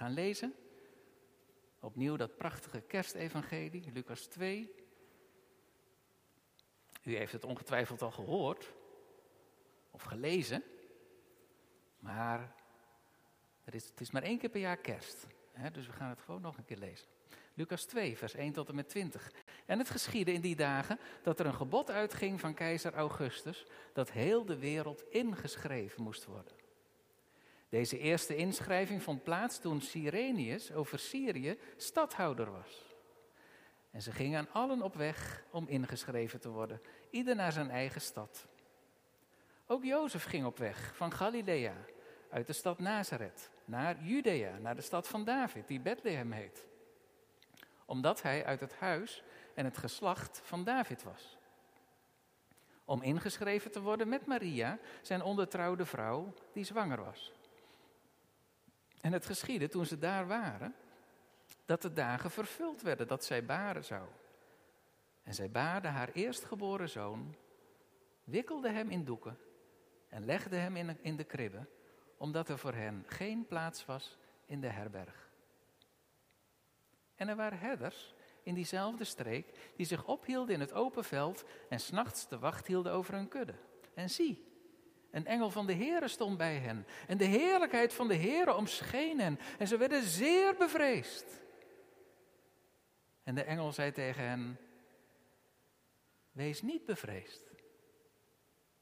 gaan lezen. Opnieuw dat prachtige kerstevangelie, Lucas 2. U heeft het ongetwijfeld al gehoord of gelezen, maar er is, het is maar één keer per jaar kerst. Hè, dus we gaan het gewoon nog een keer lezen. Lucas 2, vers 1 tot en met 20. En het geschiedde in die dagen dat er een gebod uitging van keizer Augustus dat heel de wereld ingeschreven moest worden. Deze eerste inschrijving vond plaats toen Cyrenius over Syrië stadhouder was. En ze gingen allen op weg om ingeschreven te worden, ieder naar zijn eigen stad. Ook Jozef ging op weg van Galilea, uit de stad Nazareth, naar Judea, naar de stad van David, die Bethlehem heet. Omdat hij uit het huis en het geslacht van David was. Om ingeschreven te worden met Maria, zijn ondertrouwde vrouw, die zwanger was. En het geschiedde toen ze daar waren, dat de dagen vervuld werden dat zij baren zou. En zij baarde haar eerstgeboren zoon, wikkelde hem in doeken en legde hem in, de kribbe, omdat er voor hen geen plaats was in de herberg. En er waren herders in diezelfde streek die zich ophielden in het open veld en s'nachts de wacht hielden over hun kudde. En zie, een engel van de Heere stond bij hen en de heerlijkheid van de Heere omscheen hen en ze werden zeer bevreesd. En de engel zei tegen hen, wees niet bevreesd.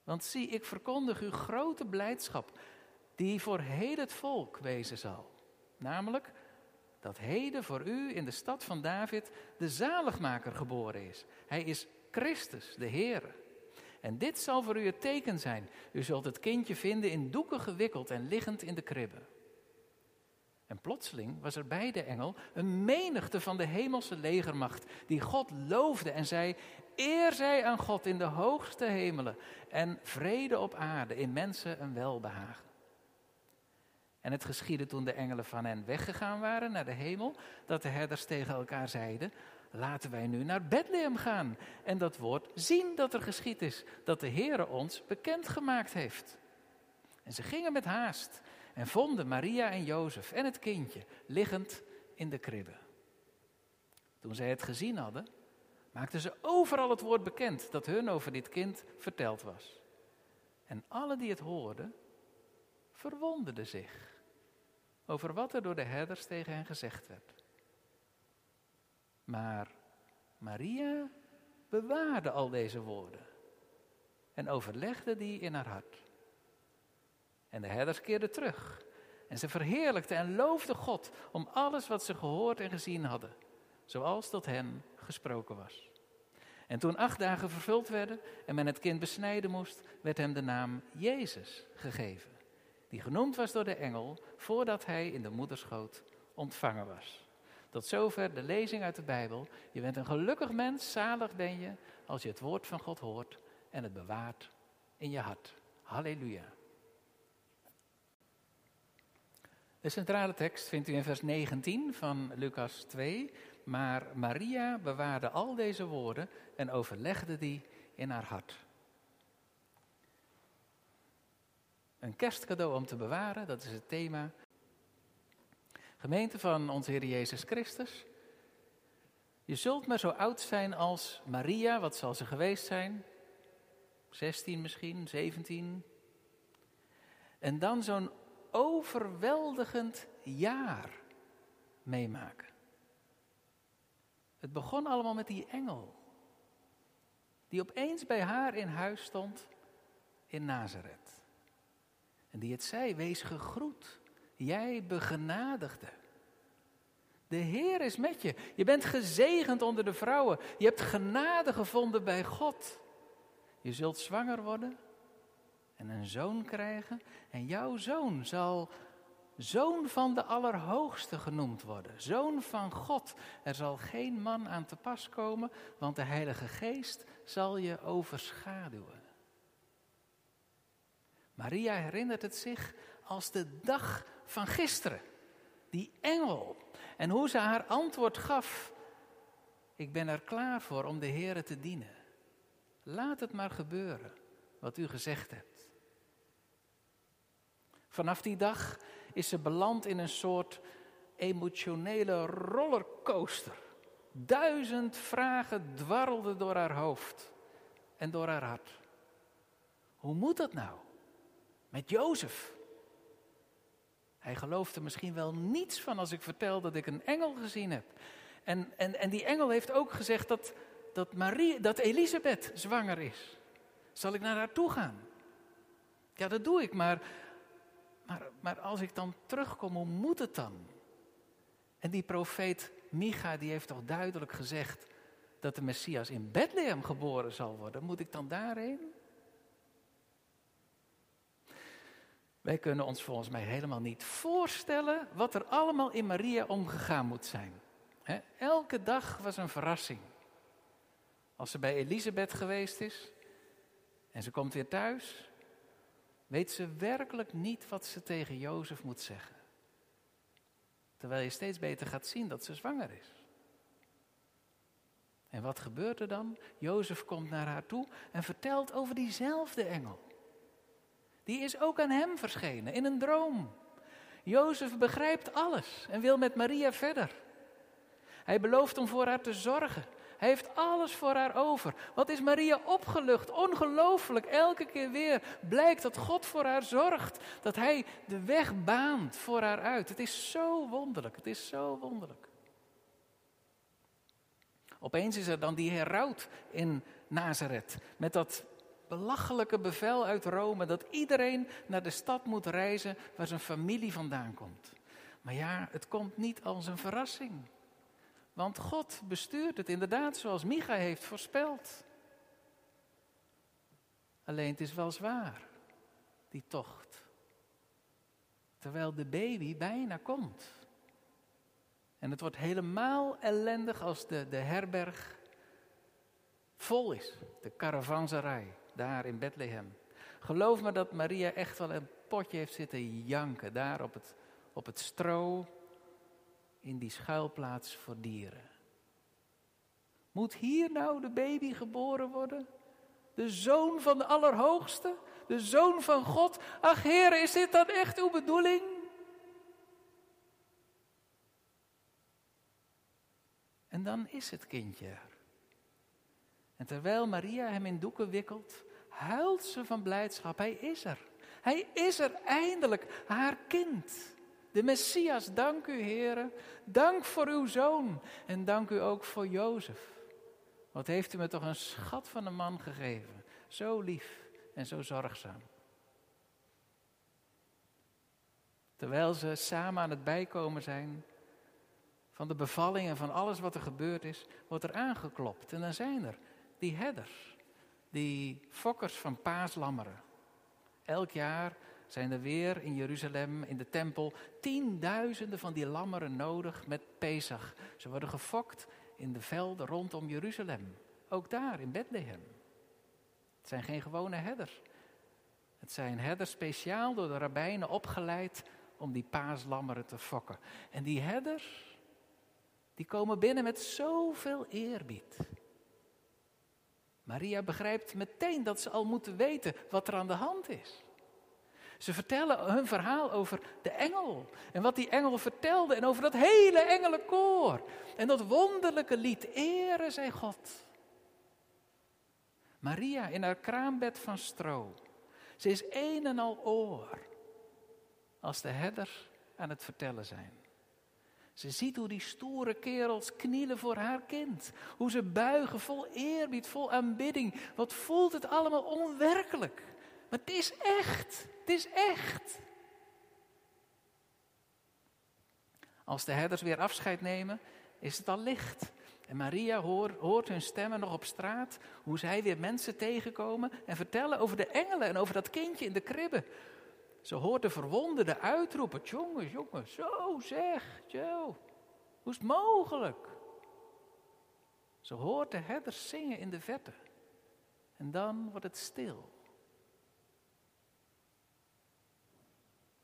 Want zie, ik verkondig u grote blijdschap, die voor heel het volk wezen zal. Namelijk dat heden voor u in de stad van David de zaligmaker geboren is. Hij is Christus, de Heer. En dit zal voor u het teken zijn. U zult het kindje vinden in doeken gewikkeld en liggend in de kribbe. En plotseling was er bij de engel een menigte van de hemelse legermacht die God loofde en zei: Eer zij aan God in de hoogste hemelen en vrede op aarde in mensen een welbehagen. En het geschiedde toen de engelen van hen weggegaan waren naar de hemel, dat de herders tegen elkaar zeiden: Laten wij nu naar Bethlehem gaan en dat woord zien dat er geschied is, dat de Heere ons bekendgemaakt heeft. En ze gingen met haast en vonden Maria en Jozef en het kindje liggend in de kribbe. Toen zij het gezien hadden, maakten ze overal het woord bekend dat hun over dit kind verteld was. En alle die het hoorden, verwonderden zich over wat er door de herders tegen hen gezegd werd. Maar Maria bewaarde al deze woorden en overlegde die in haar hart. En de herders keerden terug. En ze verheerlijkten en loofden God om alles wat ze gehoord en gezien hadden, zoals tot hen gesproken was. En toen acht dagen vervuld werden en men het kind besnijden moest, werd hem de naam Jezus gegeven, die genoemd was door de engel voordat hij in de moederschoot ontvangen was. Tot zover de lezing uit de Bijbel. Je bent een gelukkig mens, zalig ben je, als je het woord van God hoort en het bewaart in je hart. Halleluja. De centrale tekst vindt u in vers 19 van Lucas 2. Maar Maria bewaarde al deze woorden en overlegde die in haar hart. Een kerstcadeau om te bewaren, dat is het thema. Gemeente van onze Heer Jezus Christus. Je zult maar zo oud zijn als Maria, wat zal ze geweest zijn? 16 misschien, 17. En dan zo'n overweldigend jaar meemaken. Het begon allemaal met die engel. Die opeens bij haar in huis stond in Nazareth. En die het zei, wees gegroet, jij begenadigde. De Heer is met je. Je bent gezegend onder de vrouwen. Je hebt genade gevonden bij God. Je zult zwanger worden en een zoon krijgen. En jouw zoon zal zoon van de Allerhoogste genoemd worden. Zoon van God. Er zal geen man aan te pas komen, want de Heilige Geest zal je overschaduwen. Maria herinnert het zich als de dag van gisteren. Die engel. En hoe ze haar antwoord gaf. Ik ben er klaar voor om de Heer te dienen. Laat het maar gebeuren wat u gezegd hebt. Vanaf die dag is ze beland in een soort emotionele rollercoaster. Duizend vragen dwarrelden door haar hoofd en door haar hart. Hoe moet dat nou? Met Jozef. Hij geloofde misschien wel niets van als ik vertel dat ik een engel gezien heb. En, en, en die engel heeft ook gezegd dat, dat, Marie, dat Elisabeth zwanger is. Zal ik naar haar toe gaan? Ja, dat doe ik, maar, maar, maar als ik dan terugkom, hoe moet het dan? En die profeet Micha, die heeft toch duidelijk gezegd dat de Messias in Bethlehem geboren zal worden. Moet ik dan daarheen? Wij kunnen ons volgens mij helemaal niet voorstellen wat er allemaal in Maria omgegaan moet zijn. elke dag was een verrassing. Als ze bij Elisabeth geweest is en ze komt weer thuis, weet ze werkelijk niet wat ze tegen Jozef moet zeggen. Terwijl je steeds beter gaat zien dat ze zwanger is. En wat gebeurt er dan? Jozef komt naar haar toe en vertelt over diezelfde engel. Die is ook aan hem verschenen in een droom. Jozef begrijpt alles en wil met Maria verder. Hij belooft om voor haar te zorgen. Hij heeft alles voor haar over. Wat is Maria opgelucht? Ongelooflijk. Elke keer weer blijkt dat God voor haar zorgt. Dat Hij de weg baant voor haar uit. Het is zo wonderlijk. Het is zo wonderlijk. Opeens is er dan die heraut in Nazareth. Met dat belachelijke bevel uit Rome dat iedereen naar de stad moet reizen waar zijn familie vandaan komt. Maar ja, het komt niet als een verrassing. Want God bestuurt het inderdaad zoals Micha heeft voorspeld. Alleen het is wel zwaar, die tocht. Terwijl de baby bijna komt. En het wordt helemaal ellendig als de, de herberg vol is, de caravanserij daar in Bethlehem. Geloof me dat Maria echt wel een potje heeft zitten janken daar op het, op het stro in die schuilplaats voor dieren. Moet hier nou de baby geboren worden? De zoon van de Allerhoogste? De zoon van God? Ach Heer, is dit dan echt uw bedoeling? En dan is het kindje. En terwijl Maria hem in doeken wikkelt, huilt ze van blijdschap. Hij is er. Hij is er eindelijk, haar kind. De Messias, dank u heren. Dank voor uw zoon. En dank u ook voor Jozef. Wat heeft u me toch een schat van een man gegeven. Zo lief en zo zorgzaam. Terwijl ze samen aan het bijkomen zijn van de bevalling en van alles wat er gebeurd is, wordt er aangeklopt. En dan zijn er die herders, die fokkers van paaslammeren. Elk jaar zijn er weer in Jeruzalem, in de tempel, tienduizenden van die lammeren nodig met Pesach. Ze worden gefokt in de velden rondom Jeruzalem. Ook daar in Bethlehem. Het zijn geen gewone herders. Het zijn herders speciaal door de rabbijnen opgeleid om die paaslammeren te fokken. En die herders, die komen binnen met zoveel eerbied. Maria begrijpt meteen dat ze al moeten weten wat er aan de hand is. Ze vertellen hun verhaal over de engel. En wat die engel vertelde. En over dat hele engelenkoor. En dat wonderlijke lied. Ere zij God. Maria in haar kraambed van stro. Ze is een en al oor. Als de herders aan het vertellen zijn. Ze ziet hoe die stoere kerels knielen voor haar kind. Hoe ze buigen vol eerbied, vol aanbidding. Wat voelt het allemaal onwerkelijk. Maar het is echt. Het is echt. Als de herders weer afscheid nemen, is het al licht. En Maria hoort, hoort hun stemmen nog op straat, hoe zij weer mensen tegenkomen en vertellen over de engelen en over dat kindje in de kribbe. Ze hoort de verwonderde uitroepen, jongens, jongens, zo zeg, zo, hoe is het mogelijk? Ze hoort de herders zingen in de verte. En dan wordt het stil.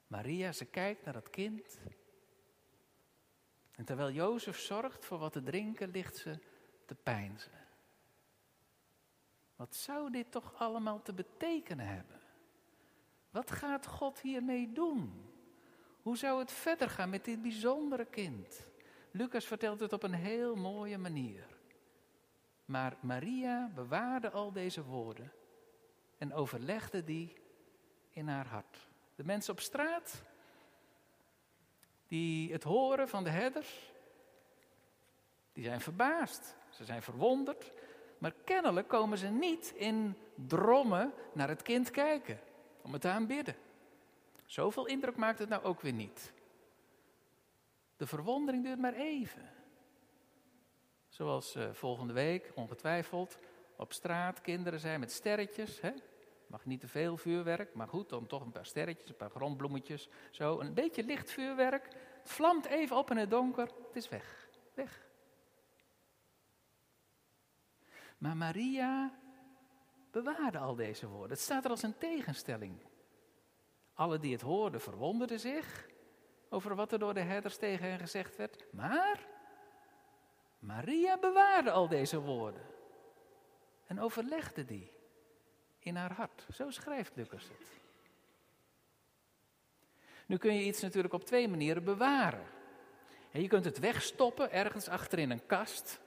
Maria, ze kijkt naar dat kind. En terwijl Jozef zorgt voor wat te drinken, ligt ze te pijnzen. Wat zou dit toch allemaal te betekenen hebben? Wat gaat God hiermee doen? Hoe zou het verder gaan met dit bijzondere kind? Lucas vertelt het op een heel mooie manier. Maar Maria bewaarde al deze woorden en overlegde die in haar hart. De mensen op straat, die het horen van de herders, die zijn verbaasd, ze zijn verwonderd, maar kennelijk komen ze niet in drommen naar het kind kijken, om het te aanbidden. Zoveel indruk maakt het nou ook weer niet. De verwondering duurt maar even. Zoals uh, volgende week, ongetwijfeld, op straat kinderen zijn met sterretjes. Hè? Mag niet te veel vuurwerk, maar goed, dan toch een paar sterretjes, een paar grondbloemetjes. Zo, een beetje licht vuurwerk. Het vlamt even op in het donker, het is weg. Weg. Maar Maria bewaarde al deze woorden. Het staat er als een tegenstelling. Alle die het hoorden verwonderden zich over wat er door de herders tegen hen gezegd werd. Maar Maria bewaarde al deze woorden en overlegde die in haar hart. Zo schrijft Lucas het. Nu kun je iets natuurlijk op twee manieren bewaren. je kunt het wegstoppen ergens achter in een kast.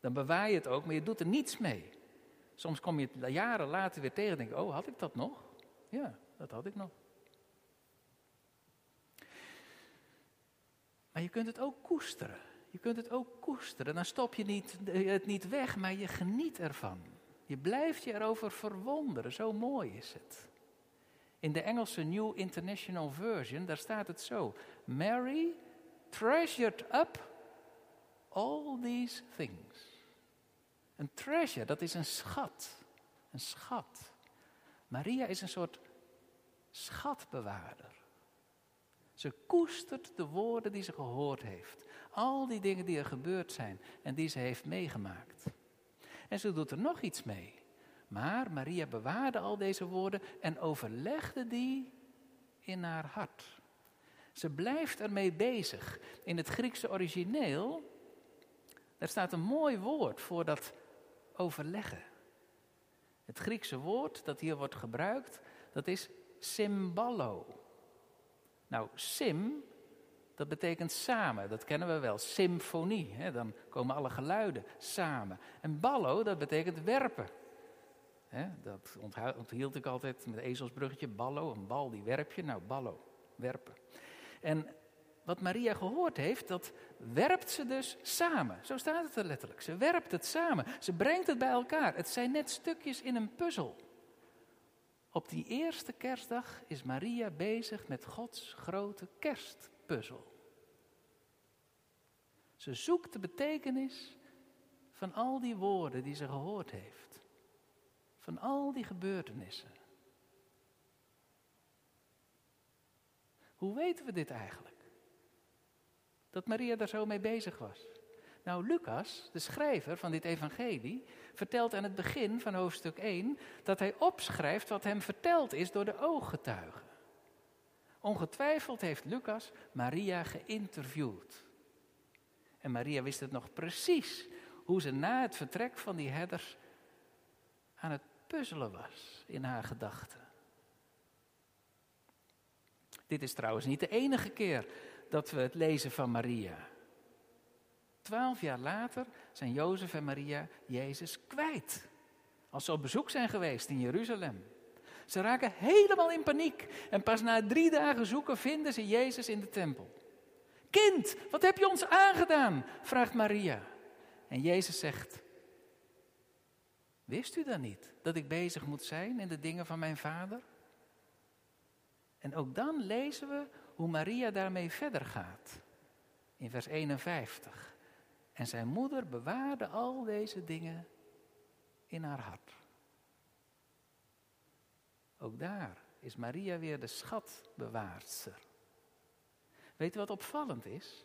Dan bewaar je het ook, maar je doet er niets mee. Soms kom je het jaren later weer tegen en denk oh, had ik dat nog? Ja, dat had ik nog. Maar je kunt het ook koesteren. Je kunt het ook koesteren. Dan stop je niet, het niet weg, maar je geniet ervan. Je blijft je erover verwonderen. Zo mooi is het. In de Engelse New International Version, daar staat het zo. Mary treasured up all these things. Een treasure, dat is een schat. Een schat. Maria is een soort schatbewaarder. Ze koestert de woorden die ze gehoord heeft. Al die dingen die er gebeurd zijn en die ze heeft meegemaakt. En ze doet er nog iets mee. Maar Maria bewaarde al deze woorden en overlegde die in haar hart. Ze blijft ermee bezig. In het Griekse origineel, daar staat een mooi woord voor dat overleggen. Het Griekse woord dat hier wordt gebruikt, dat is symballo. Nou, sim, dat betekent samen, dat kennen we wel, symfonie. Hè? Dan komen alle geluiden samen. En ballo, dat betekent werpen. Hè? Dat onthield ik altijd met ezelsbruggetje, ballo, een bal die werp je. Nou, ballo, werpen. En wat Maria gehoord heeft, dat werpt ze dus samen. Zo staat het er letterlijk. Ze werpt het samen. Ze brengt het bij elkaar. Het zijn net stukjes in een puzzel. Op die eerste kerstdag is Maria bezig met Gods grote kerstpuzzel. Ze zoekt de betekenis van al die woorden die ze gehoord heeft. Van al die gebeurtenissen. Hoe weten we dit eigenlijk? Dat Maria daar zo mee bezig was. Nou, Lucas, de schrijver van dit evangelie, vertelt aan het begin van hoofdstuk 1 dat hij opschrijft wat hem verteld is door de ooggetuigen. Ongetwijfeld heeft Lucas Maria geïnterviewd. En Maria wist het nog precies hoe ze na het vertrek van die herders aan het puzzelen was in haar gedachten. Dit is trouwens niet de enige keer dat we het lezen van Maria. Twaalf jaar later zijn Jozef en Maria Jezus kwijt. Als ze op bezoek zijn geweest in Jeruzalem. Ze raken helemaal in paniek. En pas na drie dagen zoeken vinden ze Jezus in de tempel. Kind, wat heb je ons aangedaan? vraagt Maria. En Jezus zegt: Wist u dan niet dat ik bezig moet zijn in de dingen van mijn vader? En ook dan lezen we hoe Maria daarmee verder gaat. In vers 51. En zijn moeder bewaarde al deze dingen in haar hart. Ook daar is Maria weer de schatbewaarster. Weet u wat opvallend is?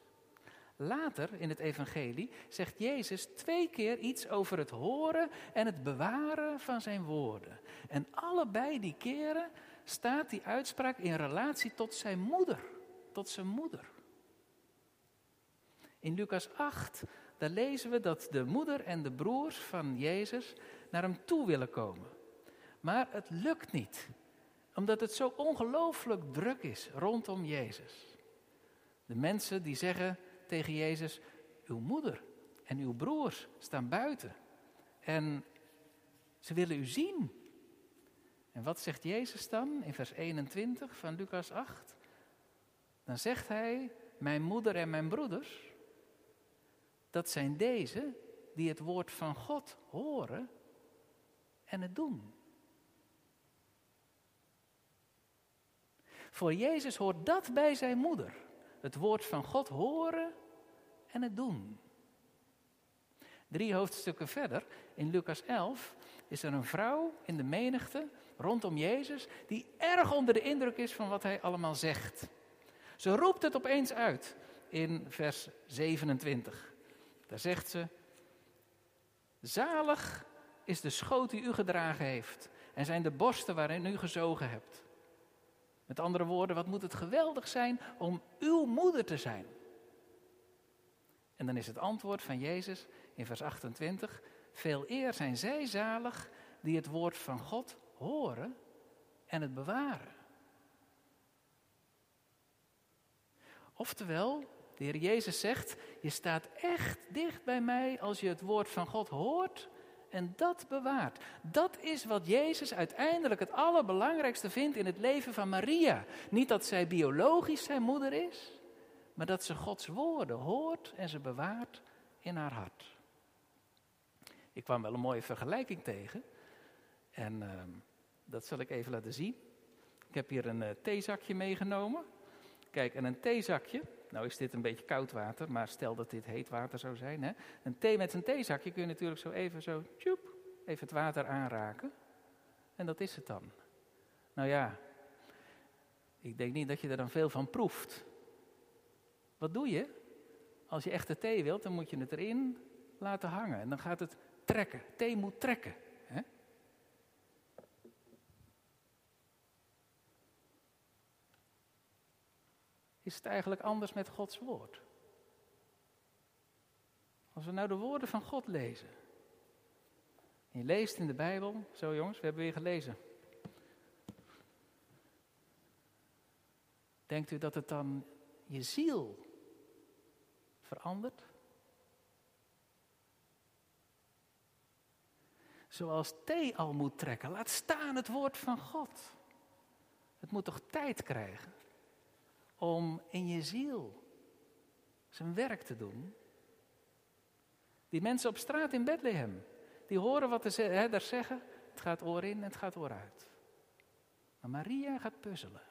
Later in het evangelie zegt Jezus twee keer iets over het horen en het bewaren van zijn woorden. En allebei die keren staat die uitspraak in relatie tot zijn moeder, tot zijn moeder. In Lucas 8, daar lezen we dat de moeder en de broers van Jezus naar hem toe willen komen. Maar het lukt niet, Omdat het zo ongelooflijk druk is rondom Jezus. De mensen die zeggen tegen Jezus, uw moeder en uw broers staan buiten. En ze willen u zien. En wat zegt Jezus dan in vers 21 van Lucas 8? Dan zegt hij, mijn moeder en mijn broeders, dat zijn deze die het woord van God horen en het doen. Voor Jezus hoort dat bij zijn moeder. Het woord van God horen en het doen. Drie hoofdstukken verder, in Lucas 11, is er een vrouw in de menigte rondom Jezus die erg onder de indruk is van wat hij allemaal zegt. Ze roept het opeens uit in vers 27. Daar zegt ze: Zalig is de schoot die u gedragen heeft en zijn de borsten waarin u gezogen hebt. Met andere woorden, wat moet het geweldig zijn om uw moeder te zijn? En dan is het antwoord van Jezus in vers 28: Veel eer zijn zij zalig die het woord van God horen en het bewaren. Oftewel, de Heer Jezus zegt, je staat echt dicht bij mij als je het woord van God hoort en dat bewaart. Dat is wat Jezus uiteindelijk het allerbelangrijkste vindt in het leven van Maria. Niet dat zij biologisch zijn moeder is, maar dat ze Gods woorden hoort en ze bewaart in haar hart. Ik kwam wel een mooie vergelijking tegen en ehm, dat zal ik even laten zien. Ik heb hier een uh, theezakje meegenomen. Kijk, en een theezakje, nou is dit een beetje koud water, maar stel dat dit heet water zou zijn. Hè? Een thee met een theezakje kun je natuurlijk zo even zo, even het water aanraken. En dat is het dan. Nou ja, ik denk niet dat je er dan veel van proeft. Wat doe je? Als je echte thee wilt, dan moet je het erin laten hangen. En dan gaat het trekken. Thee moet trekken. Hè? Is het eigenlijk anders met Gods woord. Als we nou de woorden van God lezen. En je leest in de Bijbel, zo jongens, we hebben weer gelezen. Denkt u dat het dan je ziel verandert? Zoals thee al moet trekken, laat staan het woord van God. Het moet toch tijd krijgen? Om in je ziel zijn werk te doen. Die mensen op straat in Bethlehem, die horen wat de herders zeggen. Het gaat oor in en het gaat oor uit. Maar Maria gaat puzzelen.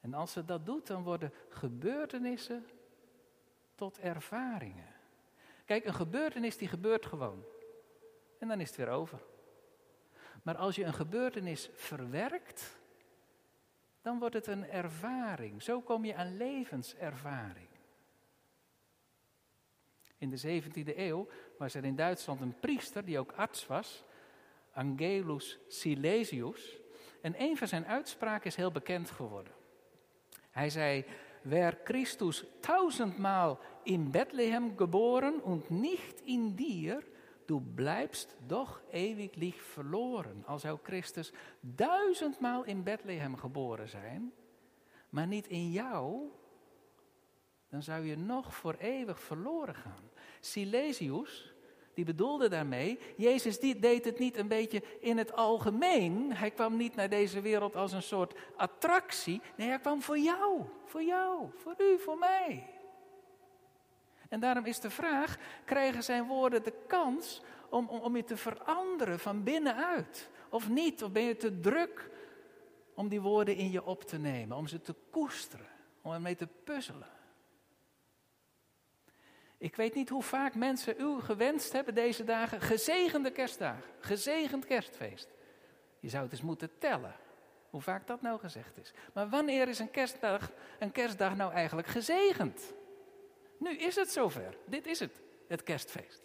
En als ze dat doet, dan worden gebeurtenissen tot ervaringen. Kijk, een gebeurtenis die gebeurt gewoon. En dan is het weer over. Maar als je een gebeurtenis verwerkt, dan wordt het een ervaring. Zo kom je aan levenservaring. In de 17e eeuw was er in Duitsland een priester die ook arts was, Angelus Silesius. En een van zijn uitspraken is heel bekend geworden. Hij zei: Wer Christus tausendmaal in Bethlehem geboren und nicht in dir, du bleibst doch ewiglich verloren. Al zou Christus duizendmaal in Bethlehem geboren zijn, maar niet in jou, dan zou je nog voor eeuwig verloren gaan. Silesius, die bedoelde daarmee, Jezus die deed het niet een beetje in het algemeen. Hij kwam niet naar deze wereld als een soort attractie. Nee, hij kwam voor jou, voor jou, voor u, voor mij. En daarom is de vraag, krijgen zijn woorden de kans om, om, om je te veranderen van binnenuit? Of niet? Of ben je te druk om die woorden in je op te nemen, om ze te koesteren, om ermee te puzzelen? Ik weet niet hoe vaak mensen u gewenst hebben deze dagen, gezegende kerstdagen, gezegend kerstfeest. Je zou het eens moeten tellen, hoe vaak dat nou gezegd is. Maar wanneer is een kerstdag, een kerstdag nou eigenlijk gezegend? Nu is het zover. Dit is het, het kerstfeest.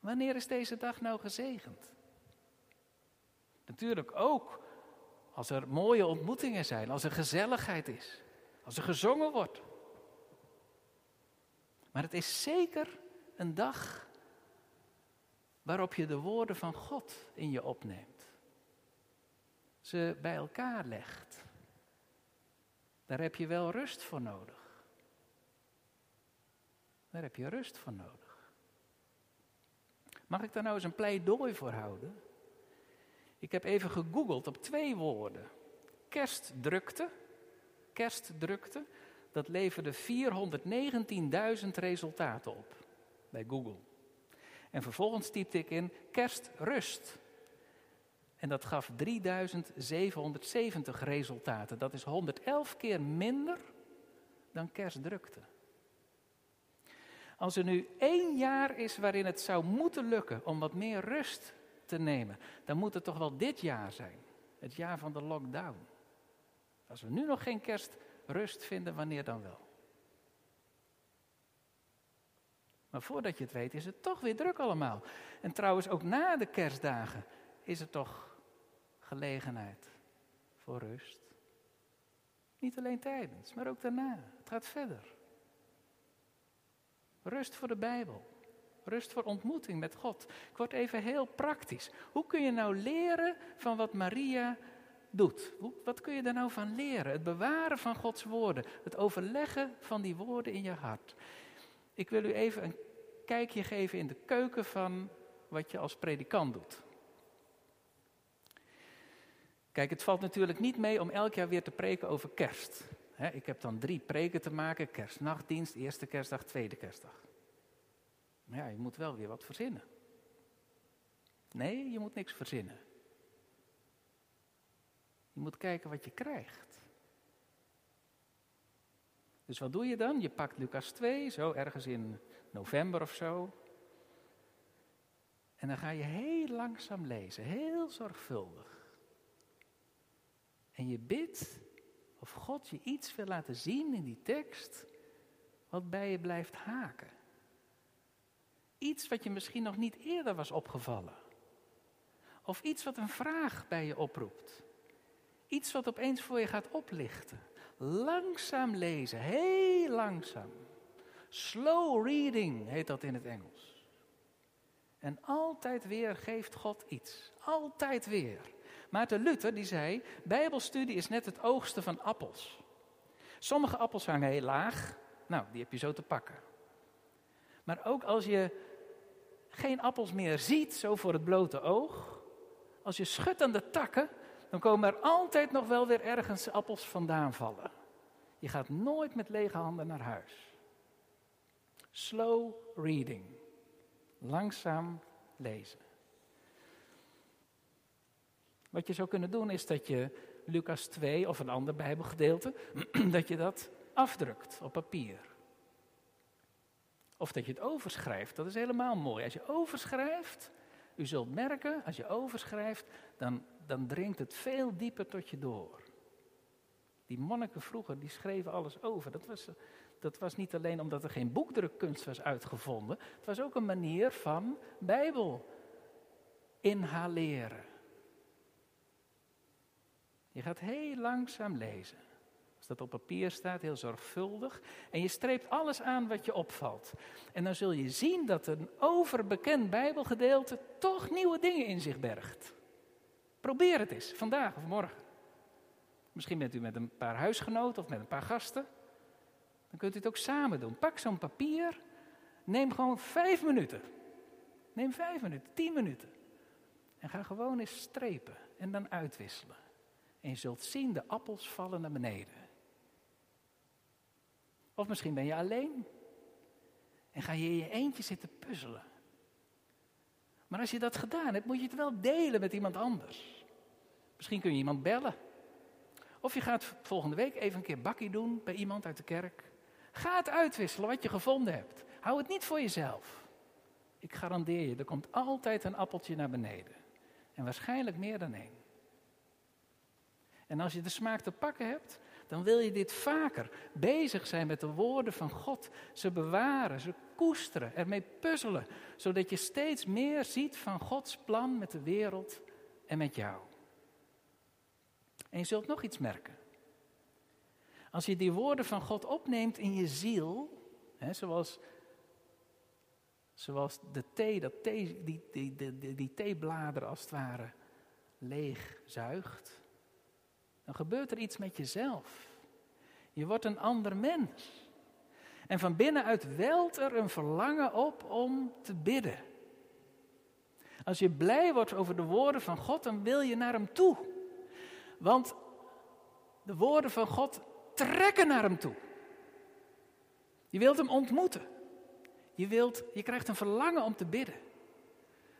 Wanneer is deze dag nou gezegend? Natuurlijk ook als er mooie ontmoetingen zijn, als er gezelligheid is, als er gezongen wordt. Maar het is zeker een dag waarop je de woorden van God in je opneemt. ze bij elkaar legt. Daar heb je wel rust voor nodig. Daar heb je rust voor nodig. Mag ik daar nou eens een pleidooi voor houden? Ik heb even gegoogeld op twee woorden. Kerstdrukte. Kerstdrukte. Dat leverde 419.000 resultaten op bij Google. En vervolgens typte ik in kerstrust. En dat gaf 3770 resultaten. Dat is 111 keer minder dan kerstdrukte. Als er nu één jaar is waarin het zou moeten lukken om wat meer rust te nemen, dan moet het toch wel dit jaar zijn. Het jaar van de lockdown. Als we nu nog geen kerstrust vinden, wanneer dan wel? Maar voordat je het weet, is het toch weer druk allemaal. En trouwens, ook na de kerstdagen is er toch gelegenheid voor rust. Niet alleen tijdens, maar ook daarna. Het gaat verder. Rust voor de Bijbel. Rust voor ontmoeting met God. Ik word even heel praktisch. Hoe kun je nou leren van wat Maria doet? wat kun je daar nou van leren? Het bewaren van Gods woorden. Het overleggen van die woorden in je hart. Ik wil u even een kijkje geven in de keuken van wat je als predikant doet. Kijk, het valt natuurlijk niet mee om elk jaar weer te preken over kerst. Ik heb dan drie preken te maken: kerstnachtdienst, eerste kerstdag, tweede kerstdag. Maar ja, je moet wel weer wat verzinnen. Nee, je moet niks verzinnen. Je moet kijken wat je krijgt. Dus wat doe je dan? Je pakt Lucas 2, zo ergens in november of zo. En dan ga je heel langzaam lezen, heel zorgvuldig. En je bidt of God je iets wil laten zien in die tekst wat bij je blijft haken. Iets wat je misschien nog niet eerder was opgevallen. Of iets wat een vraag bij je oproept. Iets wat opeens voor je gaat oplichten. Langzaam lezen, heel langzaam. Slow reading heet dat in het Engels. En altijd weer geeft God iets. Altijd weer. Maarten Luther die zei, bijbelstudie is net het oogsten van appels. Sommige appels hangen heel laag, nou, die heb je zo te pakken. Maar ook als je geen appels meer ziet, zo voor het blote oog, als je schudt aan de takken, dan komen er altijd nog wel weer ergens appels vandaan vallen. Je gaat nooit met lege handen naar huis. Slow reading. Langzaam lezen. Wat je zou kunnen doen is dat je Lucas 2 of een ander Bijbelgedeelte, dat je dat afdrukt op papier. Of dat je het overschrijft, dat is helemaal mooi. Als je overschrijft, u zult merken, als je overschrijft, dan, dan dringt het veel dieper tot je door. Die monniken vroeger, die schreven alles over. Dat was, dat was niet alleen omdat er geen boekdrukkunst was uitgevonden. Het was ook een manier van Bijbel inhaleren. Je gaat heel langzaam lezen. Als dat op papier staat, heel zorgvuldig. En je streept alles aan wat je opvalt. En dan zul je zien dat een overbekend Bijbelgedeelte toch nieuwe dingen in zich bergt. Probeer het eens, vandaag of morgen. Misschien bent u met een paar huisgenoten of met een paar gasten. Dan kunt u het ook samen doen. Pak zo'n papier, neem gewoon vijf minuten. Neem vijf minuten, tien minuten. En ga gewoon eens strepen en dan uitwisselen. En je zult zien, de appels vallen naar beneden. Of misschien ben je alleen. En ga je in je eentje zitten puzzelen. Maar als je dat gedaan hebt, moet je het wel delen met iemand anders. Misschien kun je iemand bellen. Of je gaat volgende week even een keer bakkie doen bij iemand uit de kerk. Ga het uitwisselen wat je gevonden hebt. Hou het niet voor jezelf. Ik garandeer je, er komt altijd een appeltje naar beneden. En waarschijnlijk meer dan één. En als je de smaak te pakken hebt, dan wil je dit vaker bezig zijn met de woorden van God. Ze bewaren, ze koesteren, ermee puzzelen, zodat je steeds meer ziet van Gods plan met de wereld en met jou. En je zult nog iets merken. Als je die woorden van God opneemt in je ziel, hè, zoals, zoals de thee, dat thee, die, die, die, die theebladeren als het ware leeg zuigt, dan gebeurt er iets met jezelf. Je wordt een ander mens. En van binnenuit welt er een verlangen op om te bidden. Als je blij wordt over de woorden van God, dan wil je naar Hem toe. Want de woorden van God trekken naar Hem toe. Je wilt Hem ontmoeten. Je, wilt, je krijgt een verlangen om te bidden.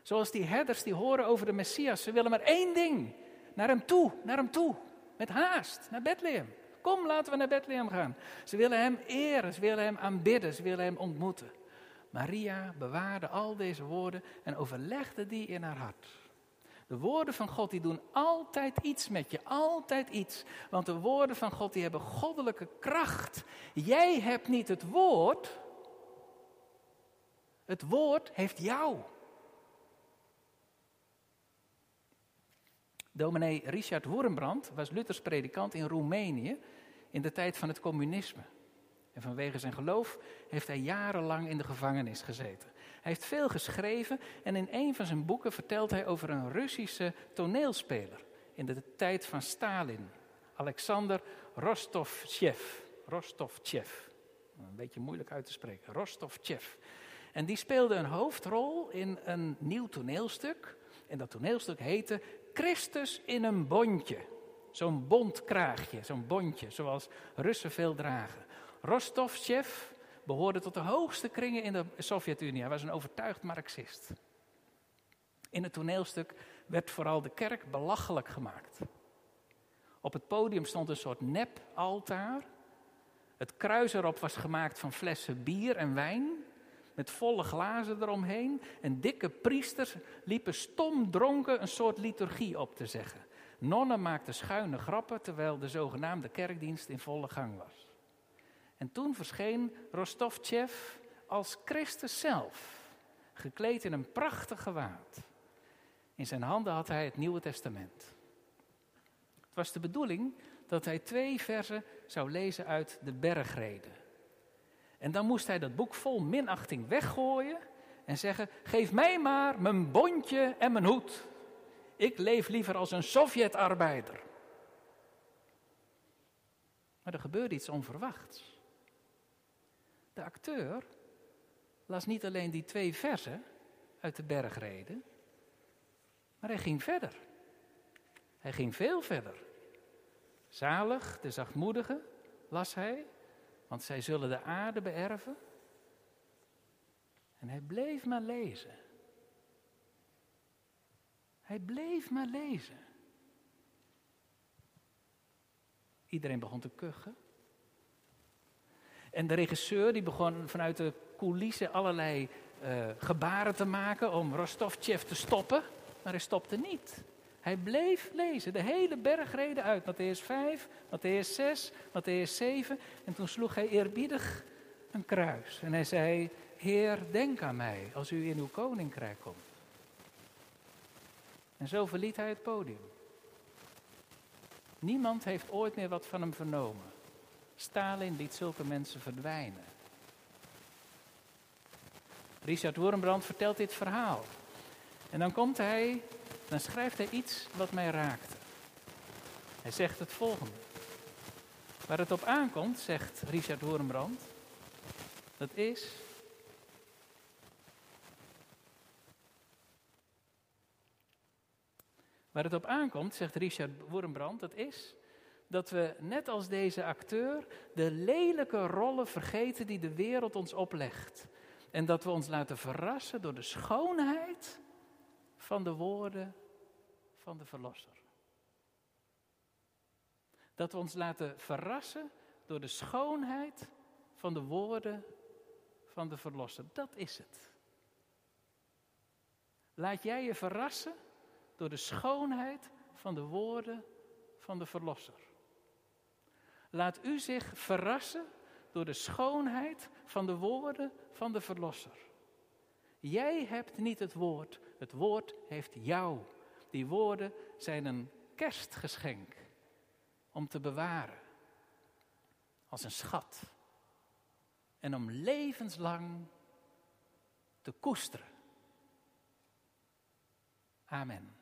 Zoals die herders die horen over de Messias. Ze willen maar één ding. Naar Hem toe, naar Hem toe. Met haast, naar Bethlehem. Kom, laten we naar Bethlehem gaan. Ze willen Hem eren, ze willen Hem aanbidden, ze willen Hem ontmoeten. Maria bewaarde al deze woorden en overlegde die in haar hart. De woorden van God die doen altijd iets met je, altijd iets. Want de woorden van God die hebben goddelijke kracht. Jij hebt niet het woord, het woord heeft jou. Dominee Richard Woerenbrand was Luthers predikant in Roemenië in de tijd van het communisme. En vanwege zijn geloof heeft hij jarenlang in de gevangenis gezeten. Hij heeft veel geschreven en in een van zijn boeken vertelt hij over een Russische toneelspeler in de tijd van Stalin, Alexander Rostovchev. Rostovchev, een beetje moeilijk uit te spreken, Rostovchev. En die speelde een hoofdrol in een nieuw toneelstuk. En dat toneelstuk heette Christus in een bondje. Zo'n bondkraagje, zo'n bondje, zoals Russen veel dragen. Rostovchev behoorde tot de hoogste kringen in de Sovjet-Unie. Hij was een overtuigd marxist. In het toneelstuk werd vooral de kerk belachelijk gemaakt. Op het podium stond een soort nep-altaar. Het kruis erop was gemaakt van flessen bier en wijn, met volle glazen eromheen. En dikke priesters liepen stom dronken een soort liturgie op te zeggen. Nonnen maakten schuine grappen terwijl de zogenaamde kerkdienst in volle gang was. En toen verscheen Rostovchev als Christus zelf, gekleed in een prachtig gewaad. In zijn handen had hij het Nieuwe Testament. Het was de bedoeling dat hij twee versen zou lezen uit de bergreden. En dan moest hij dat boek vol minachting weggooien en zeggen: Geef mij maar mijn bondje en mijn hoed. Ik leef liever als een Sovjetarbeider. Maar er gebeurde iets onverwachts. De acteur las niet alleen die twee versen uit de bergreden, maar hij ging verder. Hij ging veel verder. Zalig, de zachtmoedigen, las hij, want zij zullen de aarde beërven. En hij bleef maar lezen. Hij bleef maar lezen. Iedereen begon te kuchen. En de regisseur die begon vanuit de coulissen allerlei uh, gebaren te maken om Rostovchev te stoppen. Maar hij stopte niet. Hij bleef lezen, de hele bergreden uit. Matthäus 5, Matthäus 6, Matthäus 7. En toen sloeg hij eerbiedig een kruis. En hij zei, Heer, denk aan mij als u in uw koninkrijk komt. En zo verliet hij het podium. Niemand heeft ooit meer wat van hem vernomen. Stalin liet zulke mensen verdwijnen. Richard Wormbrand vertelt dit verhaal. En dan komt hij, dan schrijft hij iets wat mij raakte. Hij zegt het volgende. Waar het op aankomt, zegt Richard Wormbrand, dat is Waar het op aankomt, zegt Richard Wormbrand, dat is dat we, net als deze acteur, de lelijke rollen vergeten die de wereld ons oplegt. En dat we ons laten verrassen door de schoonheid van de woorden van de Verlosser. Dat we ons laten verrassen door de schoonheid van de woorden van de Verlosser. Dat is het. Laat jij je verrassen door de schoonheid van de woorden van de Verlosser. Laat u zich verrassen door de schoonheid van de woorden van de Verlosser. Jij hebt niet het woord, het woord heeft jou. Die woorden zijn een kerstgeschenk om te bewaren. Als een schat. En om levenslang te koesteren. Amen.